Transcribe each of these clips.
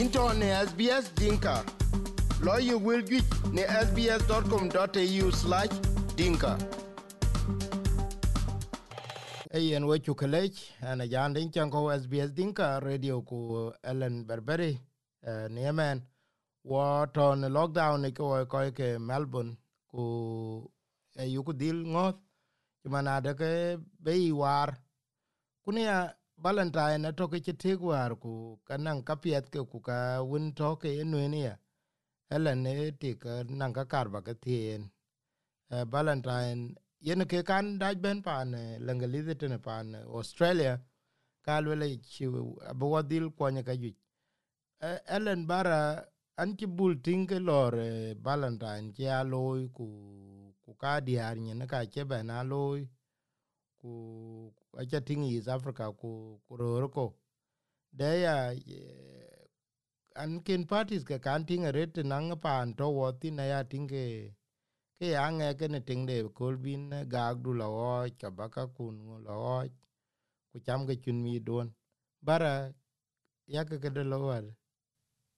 into ne SBS Dinka. Lawyer will get ne sbs.com.au slash dinka. Ayen we chukalech ana jandin chanko SBS Dinka radio ku Ellen Berberi uh, ne yemen wa ton lockdown ko ko ke Melbourne ku e yuku dil ngot chumana de ke be war kunia valentine na toke ci tek war ku kanang ka piet ke ku ka win toke enu ya. Hele ne tik nang ka karba ka uh, valentine yen ke kan daj ben pan lengali te ne pan australia ka lele ci bo wadil kwanya ka ju uh, bara an ci bul ting ke lor uh, valentine ci aloy ku ku ka diar ne ka che ben aloy ku acha ting is africa ku kuroroko ror ko de ya an kin parties ka kan ting ret nang pan to woti na ya ting ke ke ya nge ke ne ting de kol bin ga du lo ka ba ka kun lo ku cham ke chun mi don. Bara ya ke de lo war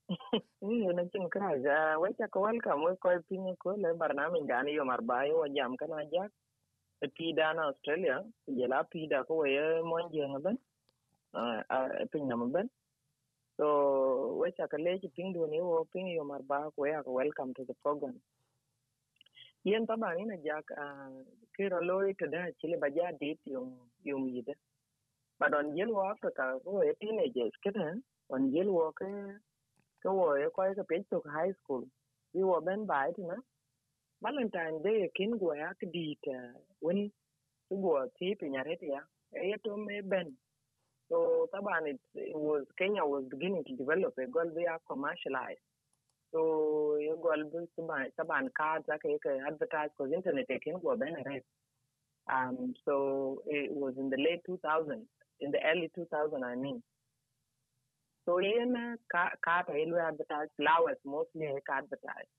Iyo na chin kra ja. Wecha ko welcome we ko pin ko le barnami gani yo marbayo jam kana jak pida na australia. Jela pida ko we mon jeng ben. A pin nam ben. So we cha ka leji ping do ni wo ping yo mar ba ko ya welcome to the program. Yen taba ni na jak kiro loy to da chile ba ja dit yung yung yide but on jel wo africa ko we teenagers kada on jel wo ke ko wo ko ka pe to high school. We wo ben ba ti na Valentine Day kin go ya kidit when to go tip in Yaretia, to me ben. So Taban it, it was Kenya was beginning to develop a gold they are commercialized. So you go Taban cards like you can advertise because internet they can go ben Um so it was in the late 2000, in the early 2000 I mean. So in car car advertise flowers mostly advertise.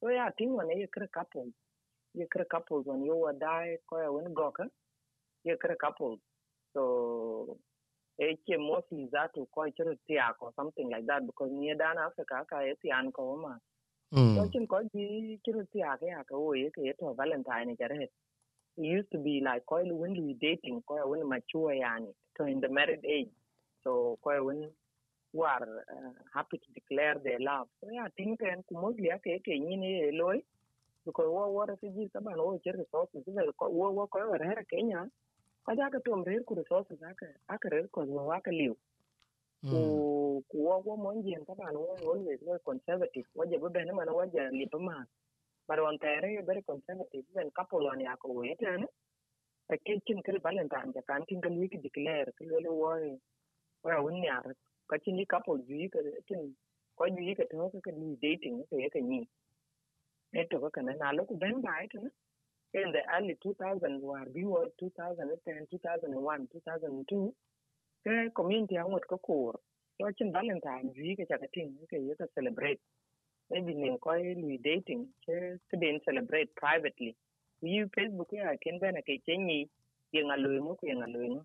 So ja, Timon, je krkapol. Je krkapol, on je ovo daje koja je on goka, je krkapol. So, eke mostly zato koji će ti ako, something like that, because nije dan Afrika, ka je ti anko oma. Mm. So, čim koji će ti ako, ako ovo je, je to Valentine, jer je. It used to be like, koji when we dating, koji when mature, yani, to in the married age. So, koji when who are uh, happy to declare their love. So yeah, think and mostly ake ke nyine loy because wo wo refugees saban wo che resources. Ve wo wo ko wa her Kenya ka ja ka tom re ku resources aka aka re ko wo aka liu. Ku ku wo wo mon jen saban wo always wo conservative wo je be ne man wo je li pa ma but on tere very conservative. When couple on ya ko we tane a kitchen kri valentine ja kan tin ka lu ki declare ke lo wo wo won ya ka chin ni couple ju ka chin ko ju ka to ka ni dating ka ya ka ni eto ka cái na lo ku ben ba ito na in the early 2000 war bi war 2010 2001 2002 ka community ang wat ko ko cho chin valentine ju ka ka tin ka ya ka celebrate. Maybe nin ko ni dating ke ka den celebrate privately. You facebook ya ken chuyện gì, chenyi yang aloy mo ko yang aloy mo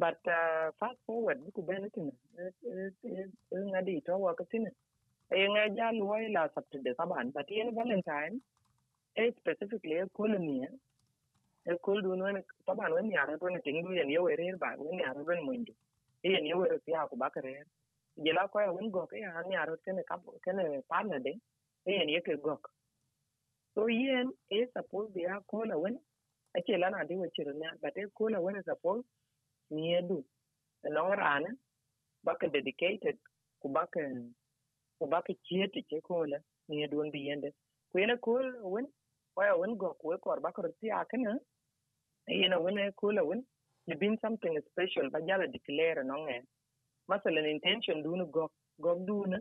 But uh, fast forward, ku benetin, nga di to work tin. E nga ja luoi la Saturday saban, but yen Valentine, e specifically e kolumia, e kol du nuen saban wen yare to ne tingu yen yo erer ba, wen yare ben mundu. E yen yo erer pia ku bakare. Jela ko wen gok e han yare kene kap kene parna de, e yen yeke gok. So yen e suppose be a kola wen, e chela na de we chirna, but e kola wen suppose niedu long rana baka dedicated ku baka ku baka chieti che kola niedu on biende ku ina kol wen waya wen go ku ko baka ruti akana ina wen kola wen you been something special ba declare no nge masalan intention dunu go go dunu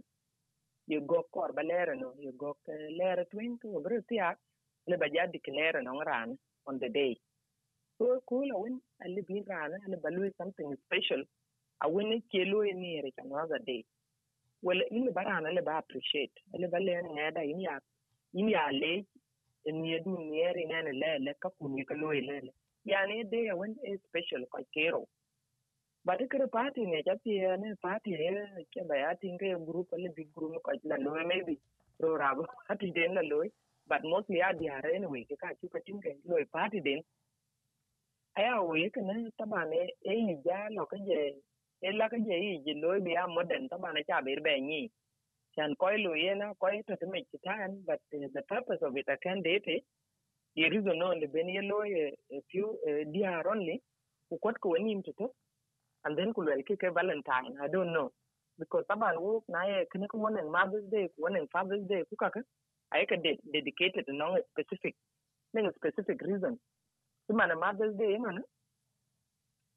you go ko ba lere no you go lere twin ku ruti ak le jala declare no rana on the day so cool when a little bit rana and balloon something special a when it kilo in it another day. Well in the barana le ba appreciate. Le ba le ne da in ya in ya le in ya du near in an le le ka ku ni ka lo le le. Ya ne day when is special ka kero but kere party ne cha ti ne party e ke ba ya tin ke group ko la lo maybe ro ra party den but mostly a di are anyway ke ka chu ka tin ke lo party den aya wo ye ke ne ta ba ne e ja lo ke je e la ke je yi je lo bi a modern ta ba cha be be ni chan ko lo ye na ko to te me chitan but uh, the purpose of it i can date it ye reason no le ben ye lo ye a few uh, di are only ku kot ko ni to and then ku lwel ke valentine i don't know. Because taban wo na ye kene ko wonen mother's day ko wonen father's day ku ay ka de dedicated no specific. Ning specific reason. Ti mana mother's day mana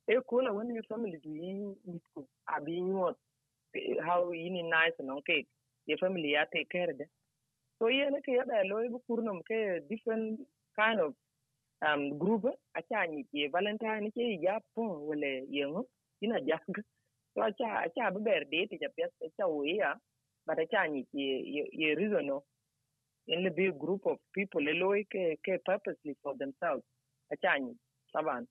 e ko la woni family du yi mit ko abi nyot how yini nice no ke your family ya take care de so ye ne ke ya da lo bu kurnum ke different kind of um group a cha ni ke valentine ke ya po wala yengo ina jag so acha acha be ber de ti japet acha uya but acha ni ye ye reason no. In the big group of people le loy ke ke purposely for themselves acha ni saban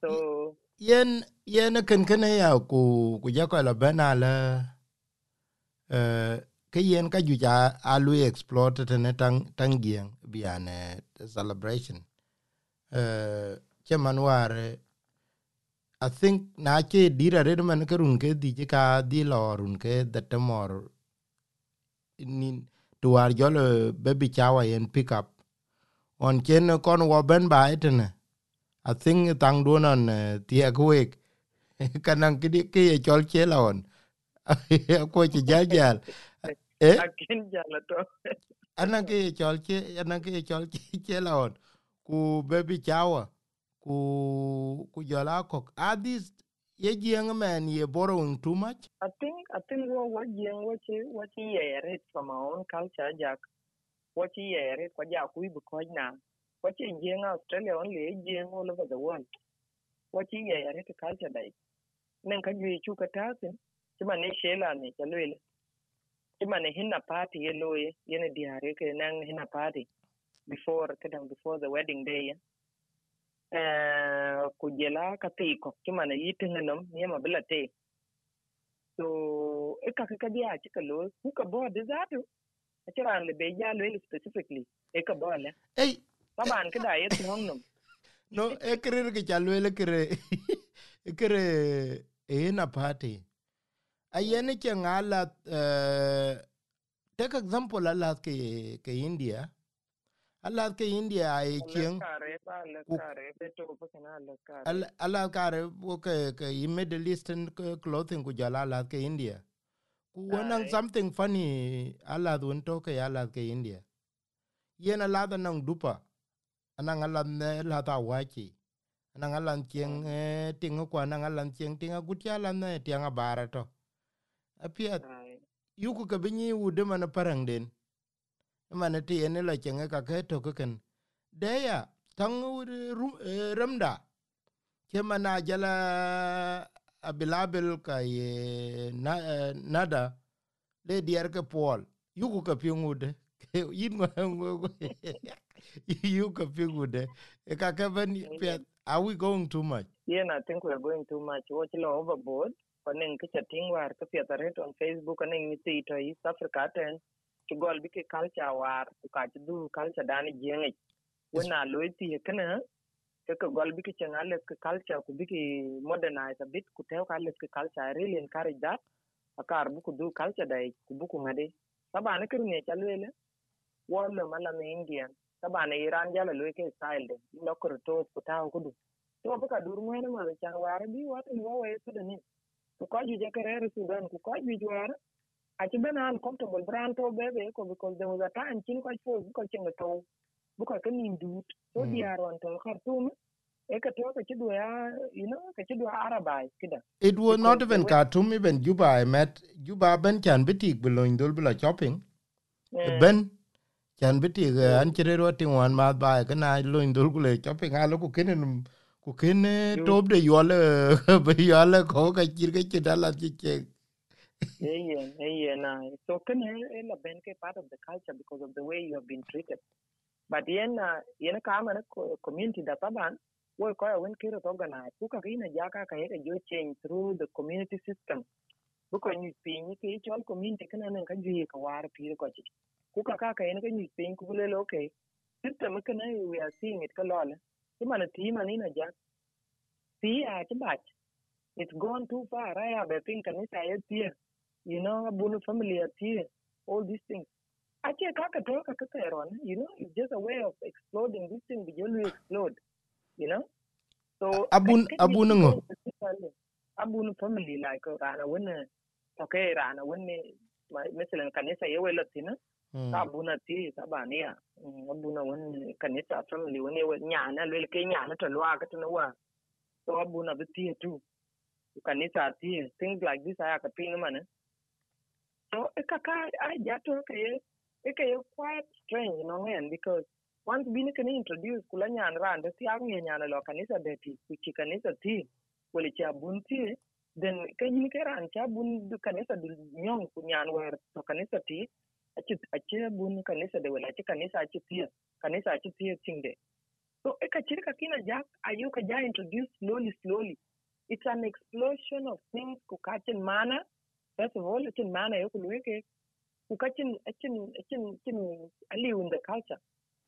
so yen yen ken ken ya ku ku ja ko la bana la eh ke yen ka ju ja alu lu explore te ne tang tang gien biane celebration. Eh che manuare I think na che dira red ke run ke di ka di lo run ke the temor. Ni tuar jolo baby chawa yen pick up on chen kon wo ben ba etene I think tang do non tie kwek kanang ki ki chol che laon ko che jajal eh akin jala to anan ye chol che anan ye chol che laon ku baby chawa ku ku jola kok these ye jieng man ye borrowing too much. I think i think wo wo yen wo chi wo chi ye from our own culture jack what yere kwa ja ku bu ko na what you yen australia only jeng all over the world. What yere to culture dai nan ka ju chu ka tasin kuma ne shela ne ta lele kuma ne hinna party ye loye yana diare ke nan hinna party before kadang before the wedding day ya ku jela ka tiko ko ne yitin nam ne ma te. So e ka ka dia ci ka lo ku ka bo zatu achiran le be ja lo specifically e ka bole ei. Baban kida ye tong no no e krer ke ja lo le kre kre e, e na party. A yene ke ngala eh, take example alat ke ke india. Alat ke india ai chieng alat kare ke ke middle eastern clothing ku jala alat ke india ku wonang Aye. something funny ala dun to ke ala ke india. Yen la da nang dupa anang ala ne la da wachi anang ala chen tinga ko anang ala chen tinga gutya ala ne tianga barato apia yuku ka binyi wude mana parang den. Mana ti ene la chenga ka ke to ke ken deya tang ru- eh, ramda ke mana jala abilabil ka ye na, uh, nada. Le dier ke pol yuku ka pingude yin ngo you ka pingude e ka ka ben are we going too much? Yeah i think we're going too much. Watch lo overboard. Panen ke chatting war ke pia ret on facebook anen ni ti to east africa ten. To gol bi ke culture war ka du culture dan jenge wena lo ti kana ke ke gol biki ke changale ke culture ku biki modernize a bit ku te ka le ke culture I really encourage that akar buku du culture dai ku buku ngade saba ne chalwele wala mala indian. Saba iran jala loike style de lokor to ku ta kudu to buka dur ngene ma chan war bi wat ni wa we de ni ku ko ju je kere sudan ku ko ju jwar a ci bena uncomfortable brand to bebe ko because there was a time chin ko ko cin to buka ka nim dut so diar wan to khartum e ka to ka chidu ya you know ka chidu arabai kida it was not even khartum even Dubai, i met. Juba ben chan bitik bulon dol bula shopping ben chan bitik an chere ro tin wan ma ba ka na lon dol kule shopping alo ku kenen ku kene top de yole be yole ko ka chirke chidala chichek yeah, yeah, yeah. So, can I, I have been part of the culture because of the way you have been treated. But yen uh, yen ka mana community da taban wo ko ya wen kiro organize ku ka ina ja ka ka jo change through the community system. Bu ko ni pin ke chol community kana nan ka ji ka war pi ko chi. Ku ka ka ka ina ka ni pin ku le okay system kana we are seeing it ka lole ti man ti man ina ja. Ti a ti bat it's gone too far. I have a thing kanisa yet here you know bunu family at all these things achiekakatoka kateron you know it's just a way of exploding. This thing will only explode you know? So abun abun ngo abun family. Like rana wene toke rana wene mesela kanisa yewe latina hmm. sabuna ti sabania hmm, abuna wene kanisa family wene yewe nyana lwele ke nyana to lwaga to wa so abuna bitie tu kanisa ti things like this aya kapinga mana so ekaka aja to ke it is quite strange, you know, man, because once bini can introduce kula nyan randa ti ang nyan lo kanisa deti kuchi kanisa ti wala cha bun ti then kan yin ke ran cha bun du kanisa du nyong ku nyan wer to kanisa ti achi achi bun kanisa de wala achi kanisa achi ti kanisa achi ti tingde so e ka chirka kina ja ayu ka ja introduce slowly slowly. It's an explosion of things ku kachin mana. First of all it's in mana yo ku luike cook I can I can I can I can I in the culture.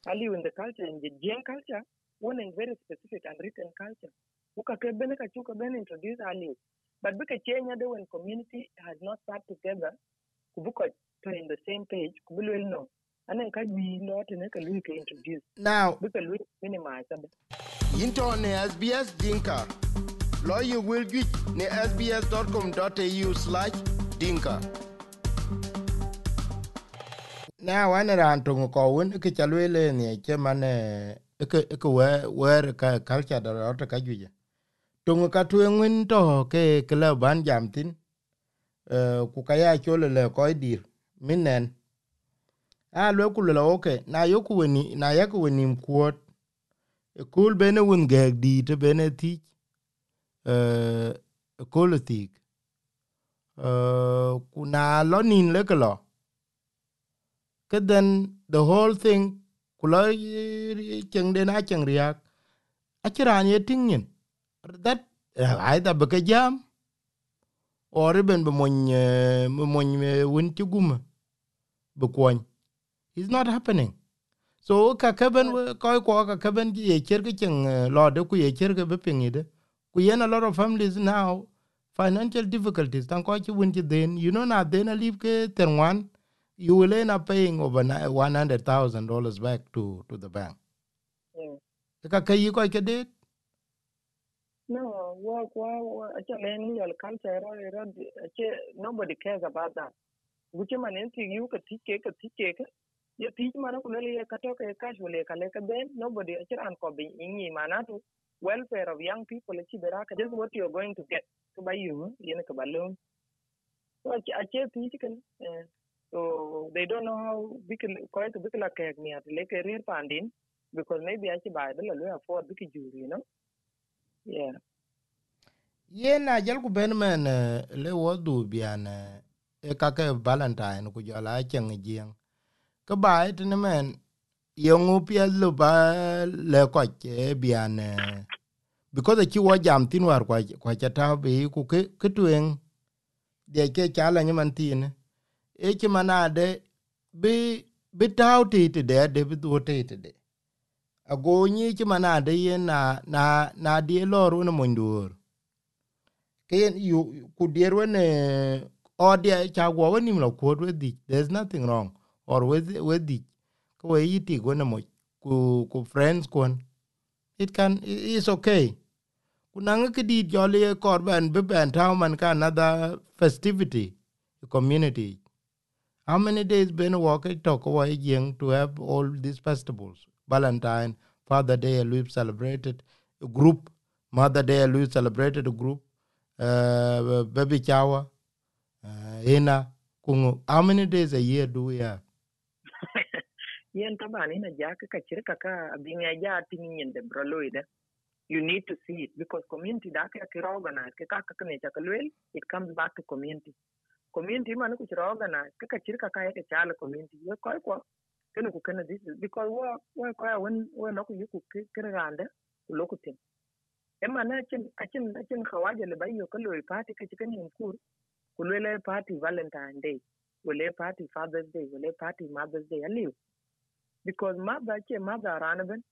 I in the culture and the Jain culture one is very specific and written culture. Ukakebene kachuka bene introduce aliu. But because change other when community has not sat together, kubuka to in the same page, kubulu will know. Ana kaji lot na kalu ke introduce. Now, bukalu minimize. Into ne SBS Dinka. Lawyer will be ne sbs.com.au/dinka na wan ran to ko won ke chalwele ne che mane ke ke we we ka culture da ro ka juje to ka tu ngin to ke ke le ban jam tin eh ku ka ya cho le ko dir minen a lo ku le oke na yo ku ni na ya ku ni kuot kul bene won ge di te bene ti eh kul ti eh ku na lo nin le ke then the whole thing kula cheng de na cheng riak achiran ye tingin that eh, either beke jam or ben be mon eh, mon eh, win tugum be kwon it's not happening. So ka keben ko ko ka keben ye cher ke cheng lo de ku ye cher ke be pingide ku yen a lot of families now financial difficulties tan ko chi win ti den. You know na den a live ke terwan you will end up paying over one hundred thousand dollars back to to the bank. Mm. Ka ka yi ko ke det? No, work, work. Actually, your culture, nobody cares about that. Gucci man enti you tike ka tike ka. Ya tike mana kula le ka to ka cash wale ka le ka ben nobody actually bin inyi mana to welfare of young people actually bera ka just what you're going to get to buy you yen ka balloon. So actually tike kan so they don't know how big quite big la kek ni at like career pandin because maybe I buy the lawyer for big jury, you know. Yeah. Ye na jal ku ben men eh, le wo du bian eh, e ka ke valentine ku jala cheng jieng. Ke bai e tin men yongu pia lu ba le ko che bian eh, because e chi wo jam tin war kwa kwa cha ta bi ku ke ke tuen de ke cha la ni man tin e chi manade bi bi tau te te de de bi du te te de. Ago nyi ci mana de ye na na na die lor un mo ndur ken you ku dier when or dia cha go when mlo lo ko with it there's nothing wrong. Or with with di ko we yiti go na mo ku ku friends kon it can is okay. Kunang ke di jolly korban be ben tau man ka another festivity community how many days been walking talk away young to have all these festivals Valentine, Father Day, we celebrated a group. Mother Day, we celebrated a group. Uh, baby shower, uh, Hina, Kungu. How many days a year do we have? yen taban ina ja ka ka cirka ka abin ja tin yin da braloida you need to see it because community da ka kira organize ka ka ne it comes back to community community man ku kira organize ka ka cirka ka ya ka chala community. Yo ko ko kana ku kana this is because wa wa ko ya wen wa na ku yi ku kira randa ku lokutin ema na chin achin achin khawaja le bayo ko loy party ka chikan yin kur ku le party valentine day wele party father's day wele party mother's day aliu because mother che mother ranaben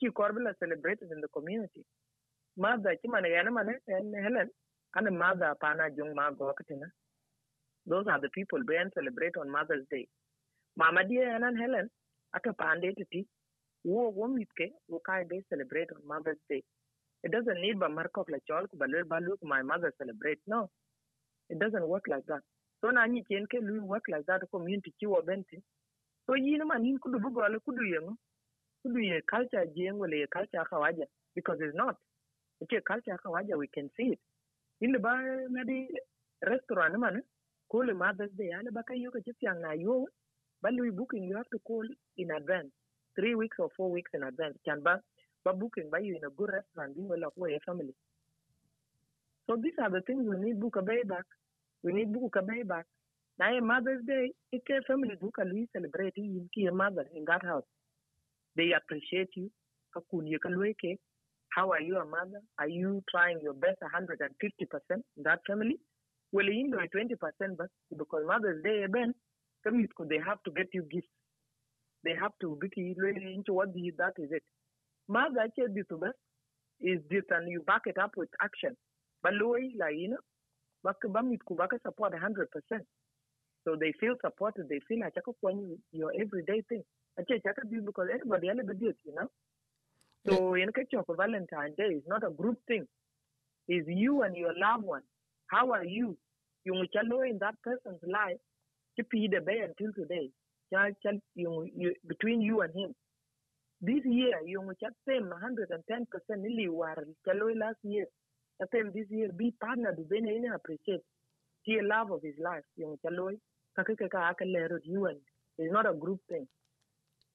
chi korbela celebrated in the community. Mother chi man yana man helen and mother pana jung ma go katina those are the people being celebrate on mother's day mama dia and helen aka pande titi wo wo mitke wo kai they celebrate on mother's day it doesn't need ba markok la balel ba look my mother celebrate. No, it doesn't work like that. So na ni chen ke work like that community chi wo benti. So yi man yin kudu bugo ala kudu yengo. Kudu ye culture jeng wala ye culture kawaja because it's not. It's a culture kawaja we can see it. In the bar, di restaurant man call mother's day ala ba kayo ka chipyang na yo ba lu booking you have to call in advance. Three weeks or four weeks in advance. Can ba but booking by you in a good restaurant, being well of your family. So these are the things we need book a bay back. We need book a bay back. Now Mother's Day, it can family book a we celebrate your mother in that house. They appreciate you. How are you a mother? Are you trying your best 150% in that family? Well, you know 20%, but because Mother's Day, Ben, they have to get you gifts. They have to be into what the, that is it. Mother Ditube is this and you back it up with action. But Louis, like, you know, Bakabamit Kubaka support 100%. So they feel supported. They feel like your everyday thing. Because everybody else do it, you know. So in case of Valentine Day, is not a group thing. It's you and your loved one. How are you? You know in that person's life. To be the bay until today. Between you and him? This year yung chat same 110% nili war chalo last year. Same this year be partner do bene ina appreciate. The love of his life yung chalo kakike ka aka lero you and it's not a group thing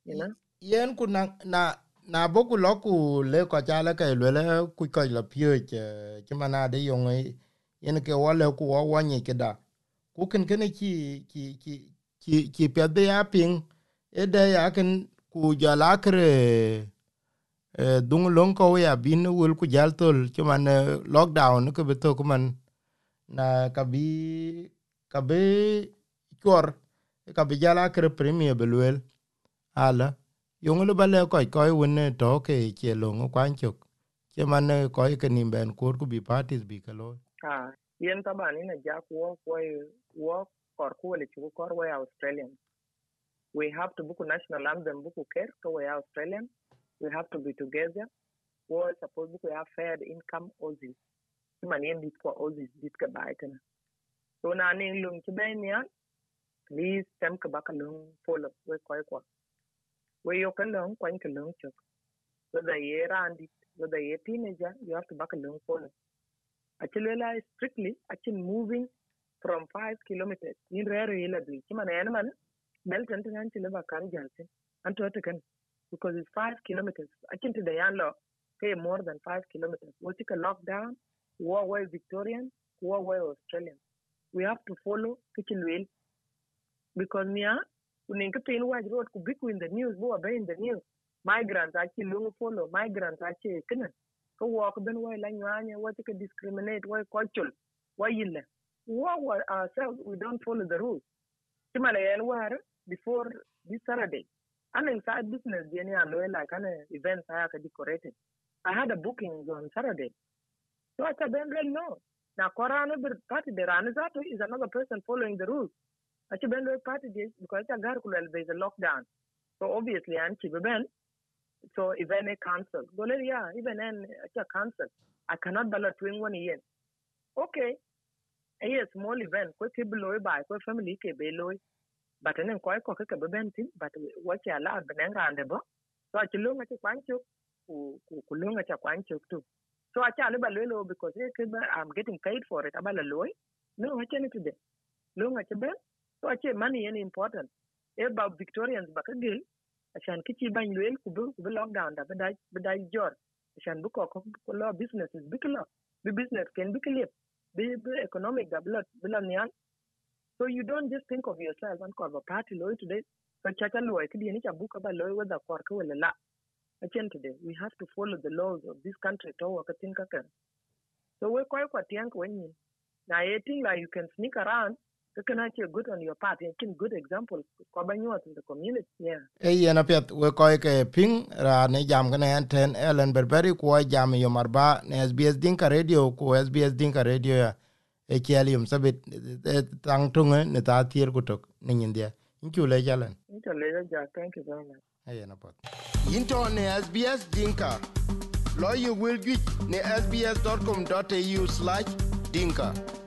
you know? Yen ku na na na boku loku le ko chala ka le ku ko la pye che che yung yen ke wale ku wa wanye ke da ku ken ken ki ki ki ki pe de ya ping. E de ya ken ku jala kre dung long ko ya bin wul ku jal tol. Cuman lockdown ke be to ku man na kabi kabe kor kabi jala kre premier belwel ala yong lu bale ko ko won to ke che long kwan chok. Che man ko ke nim ben kur ku bi parties bi kalo ah yen tabani na jak wo ko wo kor ku le chu kor wo australian We have to book a national anthem, book care, so we are Australian. We have to be together. We're supposed to have fair income Aussies. Man yen dit ko Aussies dit ka baitana. So na ning lung ci ben ya, please tem ka baka lung follow we koy ko. We yo ka lung kwan ka lung chok. Whether whether ye teenager, you have to baka lung follow. Actually, strictly, actually moving from five kilometers. In rare ila bi. Ci man man Belton tin anti leba kan jaltin anto to kan because it's five kilometers. Think to the yanlo pay more than five kilometers. We take a lockdown, war way Victorian, war way Australian. We have to follow kitchen wheel because nia uninka pain wide road be in the news, bo in the news. Migrants actually follow, migrants actually. Ko walk ben way la nyanya, what to discriminate, why culture, why yilla. War ourselves, we don't follow the rules. Timala yan war before this Saturday. I'm inside business, Jenny and like an event I had decorated. I had a booking on Saturday. So I said, well, no. Now, Korana party, the Ranazato is another person following the rules. I said, well, party because there's a lockdown. So obviously, I'm Ben. So event a cancel. Go, yeah, even then, it's a cancel. I cannot ballot twin one year. Okay. A small event, quick below by, quick family, below but nen koy ko ke be ben tin but wo cha la benen rande bo. So a chulu nga kwan chu ku ku lu nga cha kwan chu tu. So I ba lo because i'm getting paid for it. Abala loy no ha chen today lu nga cha ben so I che money is important. Ba victorians ba ka gil عشان كتي بان لويل كبو كبو لوك داون ده بداي بداي جور عشان بكو كو لو businesses بكلا بي business كان بكليب بي بي economic ده بلا بلا نيان so you don't just think of yourself and call a party loy today. So chacha loy kidi ni chabuka ba loy whether kor ka wala la. achen today we have to follow the laws of this country to wa katin kaka so we koy kwa tiang when you na ye thing like you can sneak around Kakana che good on your part. You can good example kwa banyuat in the community yeah. E yen apiet we koy ke ping ra ne jam kene en ten ellen berberi ku jam yo marba ne SBS dinka radio ku SBS dinka radio ya e chelium sabit e tang tunge ne ta tier kutok ne nyindia. Inchu le jalen into later ja thank you very much. E yen into ne SBS dinka. Lawyer will get ne sbs.com.au/dinka